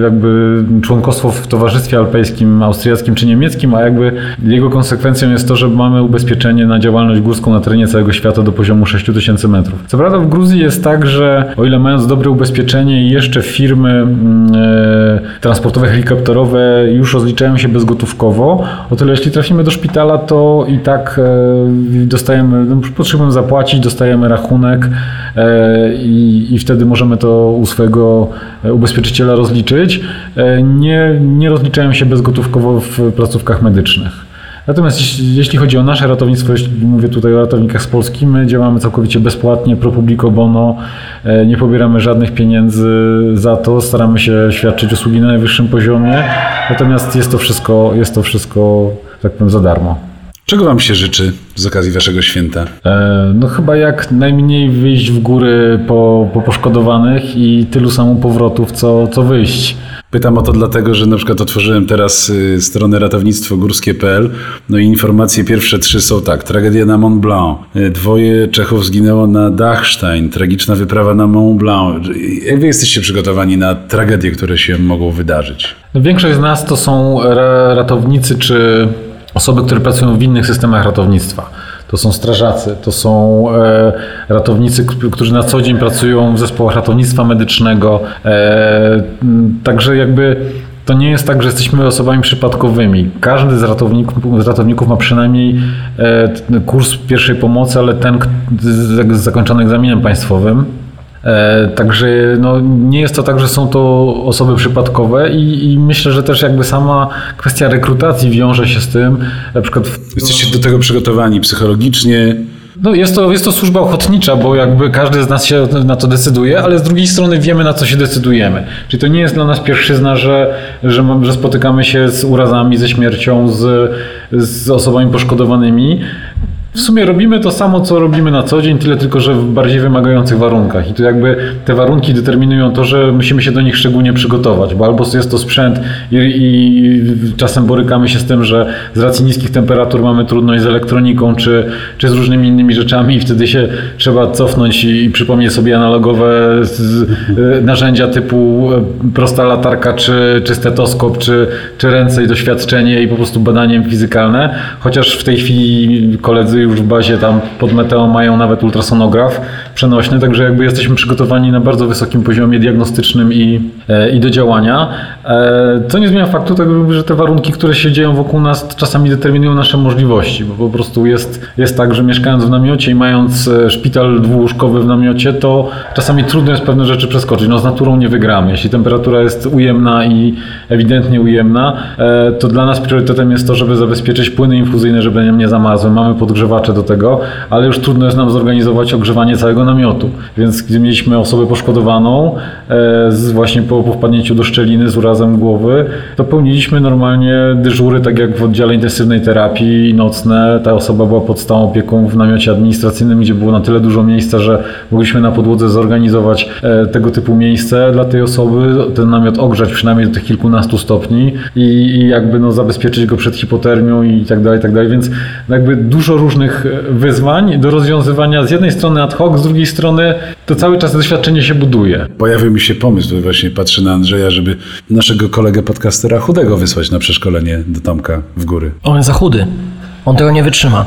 jakby członkostwo w Towarzystwie Alpejskim Austriackim czy Niemieckim, a jakby jego konsekwencją jest to, że mamy ubezpieczenie na działalność górską na terenie całego świata do poziomu 6000 metrów. Co prawda w Gruzji jest tak, że o ile mając dobre ubezpieczenie i jeszcze firmy mm, e, transportowe, helikopterowe już rozliczają się bezgotówkowo, o tyle jeśli trafimy do szpitala, to i tak e, dostajemy, no, potrzebujemy zapłacić, dostajemy rachunek e, i, wtedy możemy to u swojego ubezpieczyciela rozliczyć. Nie, nie rozliczają się bezgotówkowo w placówkach medycznych. Natomiast jeśli chodzi o nasze ratownictwo, jeśli mówię tutaj o ratownikach z Polski, my działamy całkowicie bezpłatnie, pro publico bono, e, nie pobieramy żadnych pieniędzy za to, staramy się świadczyć usługi na najwyższym poziomie, natomiast jest to wszystko, jest to wszystko tak powiem, za darmo. Czego Wam się życzy z okazji Waszego święta? E, no chyba jak najmniej wyjść w góry po, po poszkodowanych i tylu samo powrotów, co, co wyjść. Pytam o to dlatego, że na przykład otworzyłem teraz y, stronę ratownictwogórskie.pl no i informacje pierwsze trzy są tak. Tragedia na Mont Blanc. Y, dwoje Czechów zginęło na Dachstein. Tragiczna wyprawa na Mont Blanc. Jak wy jesteście przygotowani na tragedie, które się mogą wydarzyć? Większość z nas to są ratownicy czy osoby, które pracują w innych systemach ratownictwa. To są strażacy, to są e, ratownicy, którzy na co dzień pracują w zespołach ratownictwa medycznego. E, także jakby to nie jest tak, że jesteśmy osobami przypadkowymi. Każdy z ratowników, z ratowników ma przynajmniej e, kurs pierwszej pomocy, ale ten zakończony egzaminem państwowym. E, także no, nie jest to tak, że są to osoby przypadkowe i, i, myślę, że też jakby sama kwestia rekrutacji wiąże się z tym. Na przykład Jesteście do tego przygotowani psychologicznie, no jest to, jest to służba ochotnicza, bo jakby każdy z nas się na to decyduje, ale z drugiej strony wiemy, na co się decydujemy. Czyli to nie jest dla nas pierwszyzna, że, że, że spotykamy się z urazami, ze śmiercią, z, z osobami poszkodowanymi W sumie robimy to samo, co robimy na co dzień, tyle tylko, że w bardziej wymagających warunkach. I tu jakby te warunki determinują to, że musimy się do nich szczególnie przygotować, bo albo jest to sprzęt i, i czasem borykamy się z tym, że z racji niskich temperatur mamy trudność z elektroniką czy, czy z różnymi innymi rzeczami i wtedy się trzeba cofnąć i, i przypomnieć sobie analogowe z, narzędzia typu e, prosta latarka, czy, czy stetoskop, czy, czy ręce i doświadczenie i po prostu badaniem fizykalne. Chociaż w tej chwili koledzy już w bazie tam pod Meteo mają nawet ultrasonograf przenośny, także jakby jesteśmy przygotowani na bardzo wysokim poziomie diagnostycznym i, e, i do działania. Co nie zmienia faktu tego, że te warunki, które się dzieją wokół nas czasami determinują nasze możliwości, bo po prostu jest, jest tak, że mieszkając w namiocie i mając szpital dwułóżkowy w namiocie, to czasami trudno jest pewne rzeczy przeskoczyć. No z naturą nie wygramy. Jeśli temperatura jest ujemna i ewidentnie ujemna, e, to dla nas priorytetem jest to, żeby zabezpieczyć płyny infuzyjne, żeby nie zamazły. Mamy podgrzewacze do tego, ale już trudno jest nam zorganizować ogrzewanie całego namiotu. Więc gdy mieliśmy osobę poszkodowaną e, z właśnie po, po wpadnięciu do szczeliny z urazem głowy, to pełniliśmy normalnie dyżury, tak jak w oddziale intensywnej terapii nocne. Ta osoba była pod stałą opieką w namiocie administracyjnym, gdzie było na tyle dużo miejsca, że mogliśmy na podłodze zorganizować e, tego typu miejsce dla tej osoby, ten namiot ogrzać przynajmniej do tych kilkunastu stopni i, i jakby no, zabezpieczyć go przed hipotermią i tak dalej, i tak dalej. Więc jakby dużo różnych wyzwań do rozwiązywania z jednej strony ad hoc, z drugiej strony to cały czas doświadczenie się buduje. Pojawił mi się pomysł, właśnie patrzę na Andrzeja, żeby naszego kolegę podcastera chudego wysłać na przeszkolenie do Tomka w góry. On jest za chudy. On tego nie wytrzyma.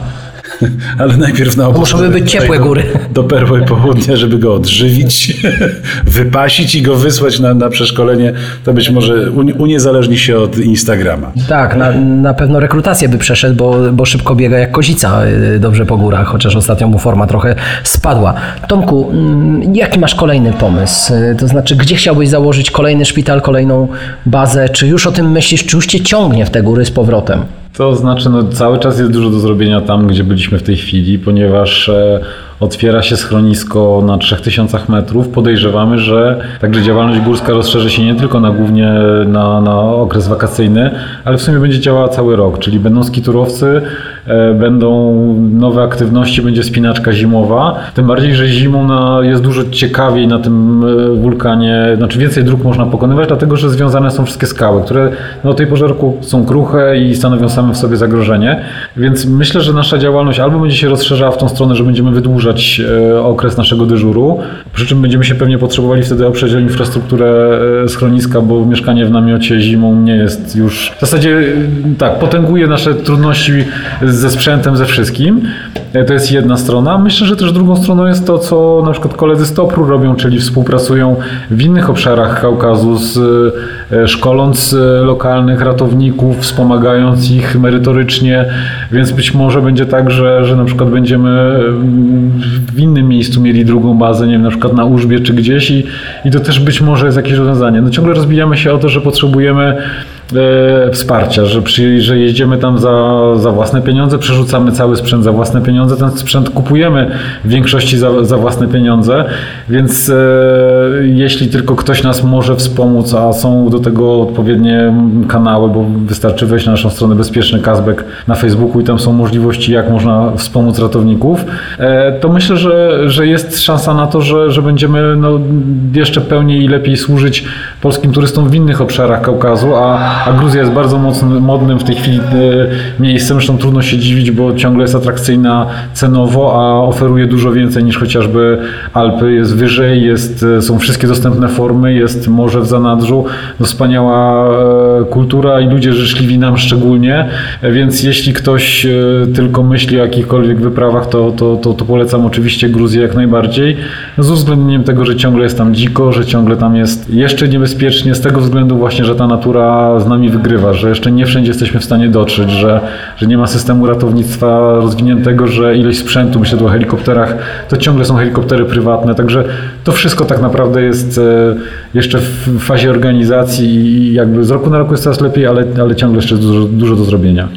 Ale najpierw na obóz. Muszą być ciepłe góry. Do perły południa, żeby go odżywić, wypasić i go wysłać na, na przeszkolenie. To być może uniezależni się od Instagrama. Tak, na, na pewno rekrutację by przeszedł, bo, bo szybko biega jak kozica y, dobrze po górach, chociaż ostatnio mu forma trochę spadła. Tomku, mm, jaki masz kolejny pomysł? Y, to znaczy, gdzie chciałbyś założyć kolejny szpital, kolejną bazę? Czy już o tym myślisz? Czy już cię ciągnie w te góry z powrotem? To znaczy, no, cały czas jest dużo do zrobienia tam, gdzie byliśmy w tej chwili, ponieważ e, otwiera się schronisko na 3000 metrów. Podejrzewamy, że także działalność górska rozszerzy się nie tylko na głównie na, na okres wakacyjny, ale w sumie będzie działała cały rok, czyli będą skiturowcy, e, będą nowe aktywności, będzie spinaczka zimowa. Tym bardziej, że zimą na, jest dużo ciekawiej na tym e, wulkanie, znaczy więcej dróg można pokonywać, dlatego że związane są wszystkie skały, które no, do tej porze roku są kruche i stanowią same w sobie zagrożenie. Więc myślę, że nasza działalność albo będzie się rozszerzała w tą stronę, że będziemy wydłużać e, okres naszego dyżuru, przy czym będziemy się pewnie potrzebowali wtedy oprzeć o infrastrukturę e, schroniska, bo mieszkanie w namiocie zimą nie jest już... W zasadzie e, tak, potęguje nasze trudności ze sprzętem, ze wszystkim. To jest jedna strona. Myślę, że też drugą stroną jest to, co na przykład koledzy z Topru robią, czyli współpracują w innych obszarach Kaukazu, z, szkoląc lokalnych ratowników, wspomagając ich merytorycznie, więc być może będzie tak, że, że na przykład będziemy w innym miejscu mieli drugą bazę, nie wiem, na przykład na Użbie czy gdzieś i, i to też być może jest jakieś rozwiązanie. No ciągle rozbijamy się o to, że potrzebujemy e, wsparcia, że, przy, że jeździmy tam za, za własne pieniądze, przerzucamy cały sprzęt za własne pieniądze, ten sprzęt kupujemy w większości za, za własne pieniądze, więc e, jeśli tylko ktoś nas może wspomóc, a są do tego odpowiednie kanały, bo wystarczy wejść na naszą stronę Bezpieczny Kazbek na Facebooku i tam są możliwości, jak można wspomóc ratowników, e, to myślę, że, że jest szansa na to, że, że będziemy no, jeszcze pełniej i lepiej służyć polskim turystom w innych obszarach Kaukazu, a a Gruzja jest bardzo mocnym, modnym w tej chwili e, miejscem. Zresztą trudno się dziwić, bo ciągle jest atrakcyjna cenowo, a oferuje dużo więcej niż chociażby Alpy. Jest wyżej, jest, e, są wszystkie dostępne formy, jest morze w zanadrzu, no wspaniała e, kultura i ludzie życzliwi nam szczególnie, więc jeśli ktoś tylko myśli o jakichkolwiek wyprawach, to, to, to, to polecam oczywiście Gruzję jak najbardziej, z uwzględnieniem tego, że ciągle jest tam dziko, że ciągle tam jest jeszcze niebezpiecznie, z tego względu właśnie, że ta natura nami wygrywa, że jeszcze nie wszędzie jesteśmy w stanie dotrzeć, że, że nie ma systemu ratownictwa rozwiniętego, że ilość sprzętu, myślę tu o helikopterach, to ciągle są helikoptery prywatne, także to wszystko tak naprawdę jest e, jeszcze w fazie organizacji i jakby z roku na roku jest coraz lepiej, ale, ale ciągle jeszcze dużo, dużo do zrobienia.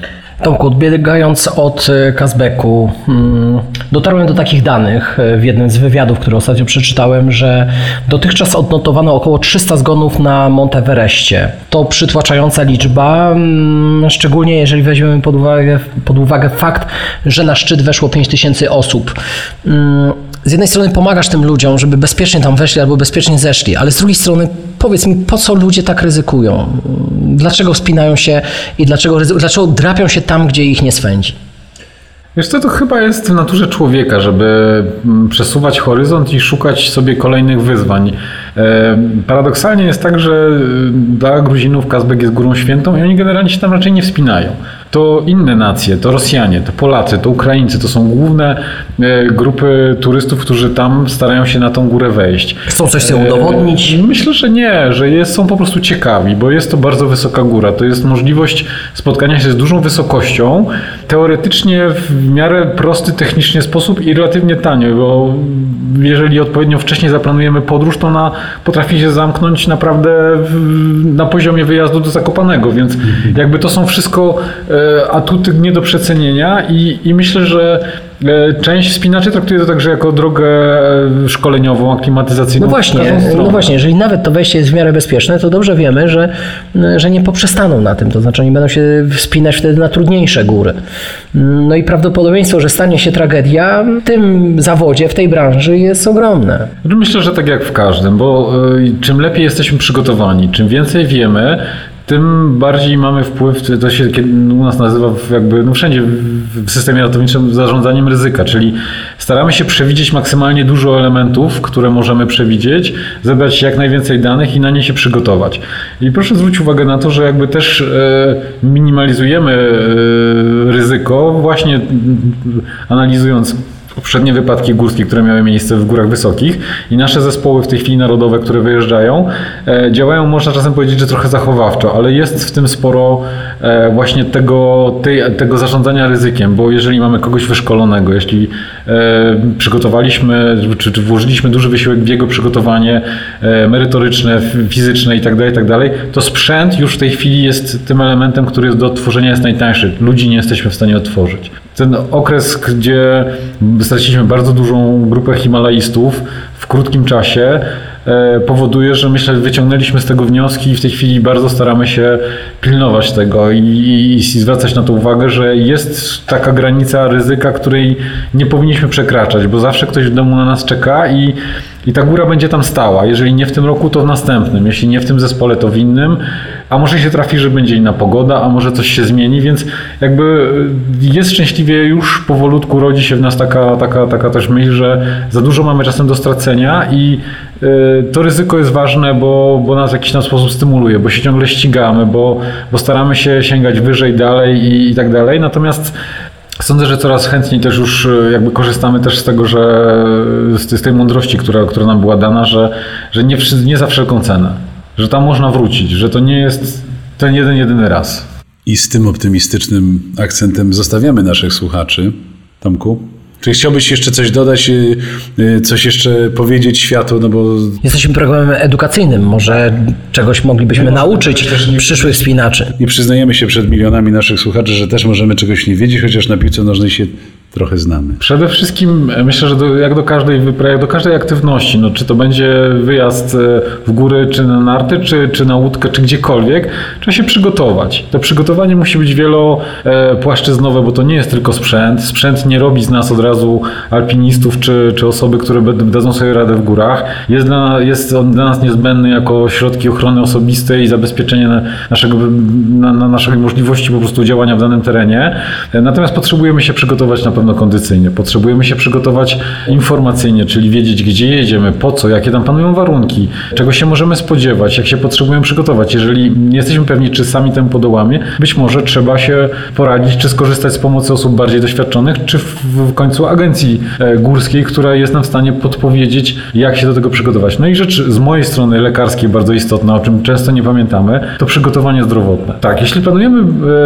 Tomku, odbiegając od e, Kazbeku, hmm, Dotarłem do takich danych e, w jednym z wywiadów, który ostatnio przeczytałem, że dotychczas odnotowano około 300 zgonów na Monteverestie. To przytłaczająca liczba, mm, szczególnie jeżeli weźmiemy pod uwagę, pod uwagę fakt, że na szczyt weszło 5000 osób. Z jednej strony pomagasz tym ludziom, żeby bezpiecznie tam weszli albo bezpiecznie zeszli, ale z drugiej strony powiedz mi, po co ludzie tak ryzykują? Dlaczego wspinają się i dlaczego, dlaczego drapią się tam, gdzie ich nie swędzi? Wiesz co, to chyba jest w naturze człowieka, żeby mm, przesuwać horyzont i szukać sobie kolejnych wyzwań. Paradoksalnie jest tak, że dla Gruzinów Kazbek jest górą świętą i oni generalnie się tam raczej nie wspinają to inne nacje, to Rosjanie, to Polacy, to Ukraińcy, to są główne e, grupy turystów, którzy tam starają się na tą górę wejść. Chcą coś sobie udowodnić? E, myślę, że nie, że jest, są po prostu ciekawi, bo jest to bardzo wysoka góra. To jest możliwość spotkania się z dużą wysokością, teoretycznie w miarę prosty technicznie sposób i relatywnie tanio, bo jeżeli odpowiednio wcześniej zaplanujemy podróż, to ona potrafi się zamknąć naprawdę na poziomie wyjazdu do Zakopanego, więc jakby to są wszystko e, atuty nie do przecenienia i, i myślę, że Część wspinaczy traktuje to także jako drogę e, szkoleniową, aklimatyzacyjną. No właśnie, no właśnie, jeżeli nawet to wejście jest w miarę bezpieczne, to dobrze wiemy, że, że nie poprzestaną na tym, to znaczy oni będą się wspinać wtedy na trudniejsze góry. No i prawdopodobieństwo, że stanie się tragedia w tym zawodzie, w tej branży jest ogromne. Myślę, że tak jak w każdym, bo e, czym lepiej jesteśmy przygotowani, czym więcej wiemy, tym bardziej mamy wpływ, to się u nas nazywa jakby, no wszędzie w systemie ratowniczym zarządzaniem ryzyka, czyli staramy się przewidzieć maksymalnie dużo elementów, które możemy przewidzieć, zebrać jak najwięcej danych i na nie się przygotować. I proszę zwrócić uwagę na to, że jakby też e, minimalizujemy e, ryzyko właśnie analizując poprzednie wypadki górskie, które miały miejsce w górach wysokich i nasze zespoły w tej chwili narodowe, które wyjeżdżają, e, działają, można czasem powiedzieć, że trochę zachowawczo, ale jest w tym sporo e, właśnie tego, tej, tego zarządzania ryzykiem, bo jeżeli mamy kogoś wyszkolonego, jeśli e, przygotowaliśmy, czy, czy włożyliśmy duży wysiłek w jego przygotowanie merytoryczne, fizyczne itd., tak itd., tak to sprzęt już w tej chwili jest tym elementem, który jest do odtworzenia jest najtańszy. Ludzi nie jesteśmy w stanie otworzyć. Ten okres, gdzie straciliśmy bardzo dużą grupę Himalajstów w krótkim czasie, e, powoduje, że myślę, wyciągnęliśmy z tego wnioski i w tej chwili bardzo staramy się pilnować tego i, i, i, zwracać na to uwagę, że jest taka granica ryzyka, której nie powinniśmy przekraczać, bo zawsze ktoś w domu na nas czeka i i ta góra będzie tam stała. Jeżeli nie w tym roku, to w następnym. Jeśli nie w tym zespole, to w innym. A może się trafi, że będzie inna pogoda, a może coś się zmieni, więc jakby jest szczęśliwie już powolutku rodzi się w nas taka, taka, taka też myśl, że za dużo mamy czasem do stracenia i y, to ryzyko jest ważne, bo, bo nas w jakiś tam sposób stymuluje, bo się ciągle ścigamy, bo, bo staramy się sięgać wyżej, dalej i, i tak dalej. Natomiast Sądzę, że coraz chętniej też już e, jakby korzystamy też z tego, że z tej mądrości, która, która nam była dana, że, że nie, nie za wszelką cenę, że tam można wrócić, że to nie jest ten jeden, jedyny raz. I z tym optymistycznym akcentem zostawiamy naszych słuchaczy. Tomku? Czy chciałbyś jeszcze coś dodać, y, y, coś jeszcze powiedzieć światu, no bo... Jesteśmy programem edukacyjnym, może czegoś moglibyśmy nie nauczyć przyszłych spinaczy. I przyznajemy się przed milionami naszych słuchaczy, że też możemy czegoś nie wiedzieć, chociaż na piłce nożnej się trochę znamy. Przede wszystkim e, myślę, że do, jak do każdej jak do każdej aktywności, no, czy to będzie wyjazd e, w góry, czy na narty, czy, czy na łódkę, czy gdziekolwiek, trzeba się przygotować. To przygotowanie musi być wielopłaszczyznowe, bo to nie jest tylko sprzęt. Sprzęt nie robi z nas od razu alpinistów, czy, czy osoby, które dadzą sobie radę w górach. Jest, dla, jest on dla nas niezbędny jako środki ochrony osobistej i zabezpieczenie naszego, na, na naszej możliwości po prostu działania w danym terenie. E, natomiast potrzebujemy się przygotować na pewno kondycyjnie. Potrzebujemy się przygotować informacyjnie, czyli wiedzieć, gdzie jedziemy, po co, jakie tam panują warunki, czego się możemy spodziewać, jak się potrzebujemy przygotować. Jeżeli nie jesteśmy pewni, czy sami temu podołamy, być może trzeba się poradzić, czy skorzystać z pomocy osób bardziej doświadczonych, czy w końcu agencji e, górskiej, która jest nam w stanie podpowiedzieć, jak się do tego przygotować. No i rzecz z mojej strony lekarskiej bardzo istotna, o czym często nie pamiętamy, to przygotowanie zdrowotne. Tak, jeśli planujemy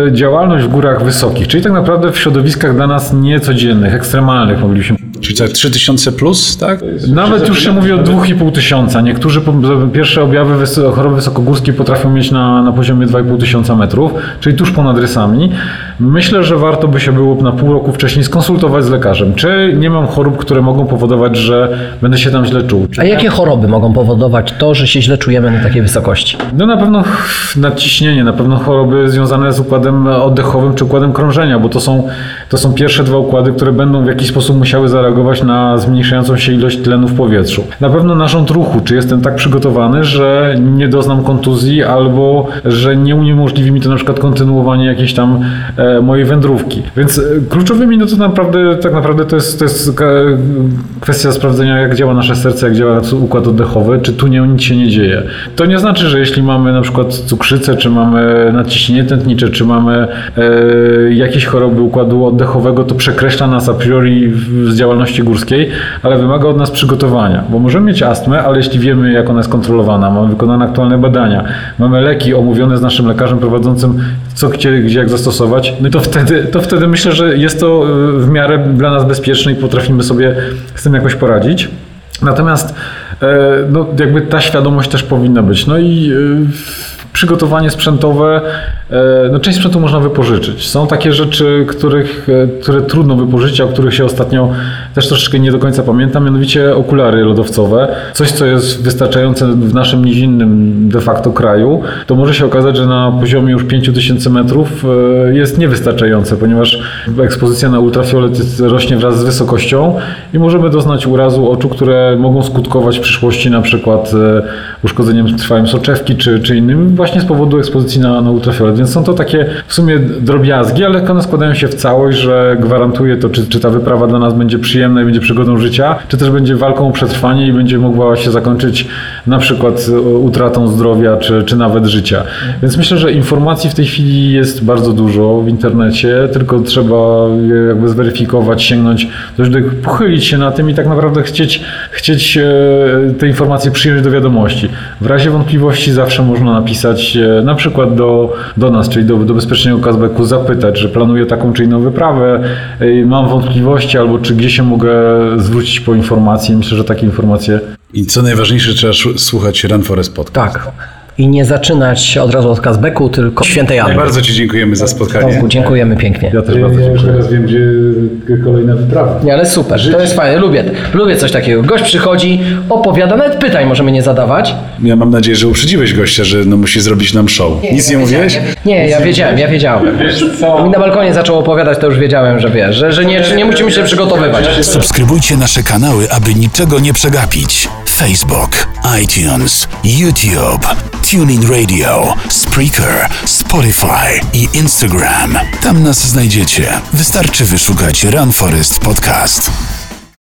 e, działalność w górach wysokich, czyli tak naprawdę w środowiskach dla nas nie codziennych, ekstremalnych moglibyśmy Czyli tak 3000 plus, tak? Nawet już się mówi o 2,5 tysiąca. Niektórzy po- pierwsze objawy choroby wysokogórskiej potrafią mieć na, na poziomie 2,5 tysiąca metrów, czyli tuż ponad rysami. Myślę, że warto by się było na pół roku wcześniej skonsultować z lekarzem. Czy nie mam chorób, które mogą powodować, że będę się tam źle czuł? Czy A jakie choroby mogą powodować to, że się źle czujemy na takiej wysokości? No na pewno nadciśnienie, na pewno choroby związane z układem oddechowym czy układem krążenia, bo to są, to są pierwsze dwa układy, które będą w jakiś sposób musiały zareagować na zmniejszającą się ilość tlenu w powietrzu. Na pewno narząd ruchu, czy jestem tak przygotowany, że nie doznam kontuzji albo że nie uniemożliwi mi to na przykład kontynuowanie jakiejś tam e, mojej wędrówki. Więc e, kluczowymi no to naprawdę, tak naprawdę to jest, to jest kwestia sprawdzenia jak działa nasze serce, jak działa układ oddechowy, czy tu nie, nic się nie dzieje. To nie znaczy, że jeśli mamy na przykład cukrzycę, czy mamy nadciśnienie tętnicze, czy mamy e, jakieś choroby układu oddechowego, to przekreśla nas a priori z działalności górskiej, ale wymaga od nas przygotowania, bo możemy mieć astmę, ale jeśli wiemy, jak ona jest kontrolowana, mamy wykonane aktualne badania, mamy leki omówione z naszym lekarzem prowadzącym, co gdzie, gdzie jak zastosować, no to wtedy, to wtedy myślę, że jest to e, w miarę dla nas bezpieczne i potrafimy sobie z tym jakoś poradzić. Natomiast e, no, jakby ta świadomość też powinna być. No i e, przygotowanie sprzętowe, e, no część sprzętu można wypożyczyć. Są takie rzeczy, których, e, które trudno wypożyczyć, a o których się ostatnio też troszeczkę nie do końca pamiętam, mianowicie okulary lodowcowe. Coś, co jest wystarczające w naszym nizinnym de facto kraju, to może się okazać, że na poziomie już 5000 metrów e, jest niewystarczające, ponieważ ekspozycja na ultrafiolet rośnie wraz z wysokością i możemy doznać urazu oczu, które mogą skutkować w przyszłości na przykład uszkodzeniem trwałym soczewki czy, czy innym właśnie z powodu ekspozycji na, na ultrafiolet. Więc są to takie w sumie drobiazgi, ale one składają się w całość, że gwarantuje to, czy, czy ta wyprawa dla nas będzie przyjemna i będzie przygodą życia, czy też będzie walką o przetrwanie i będzie mogła się zakończyć na przykład utratą zdrowia, czy, czy nawet życia. Więc myślę, że informacji w tej chwili jest bardzo dużo w internecie, tylko trzeba jakby zweryfikować, sięgnąć, pochylić się na tym i tak naprawdę chcieć, chcieć e, te informacje przyjąć do wiadomości. W razie wątpliwości zawsze można napisać e, na przykład do, do nas, czyli do, do bezpiecznego Kazbeku, zapytać, że planuję taką czy inną wyprawę, e, mam wątpliwości albo czy gdzie się mogę zwrócić po informacje. Myślę, że takie informacje I co najważniejsze, trzeba słuchać Run Forest Podcast. Tak. I nie zaczynać od razu od Kazbeku, tylko świętej Anny. Bardzo Ci dziękujemy za spotkanie. Tomku, dziękujemy pięknie. ja też bardzo dziękuję. teraz wiem, gdzie kolejna wyprawa. Nie, ale super, to jest fajne, lubię, lubię coś takiego. Gość przychodzi, opowiada, nawet pytań możemy nie zadawać. Ja mam nadzieję, że uprzedziłeś gościa, że no musi zrobić nam show. Nic nie mówiłeś? Nie, ja wiedziałem, ja wiedziałem. Mi na balkonie zaczął opowiadać, to już wiedziałem, że wiesz, że, że nie, że nie musimy się przygotowywać. Subskrybujcie nasze kanały, aby niczego nie przegapić. Facebook, iTunes, YouTube, TuneIn Radio, Spreaker, Spotify i Instagram. Tam nas znajdziecie. Wystarczy wyszukać Run Forest Podcast.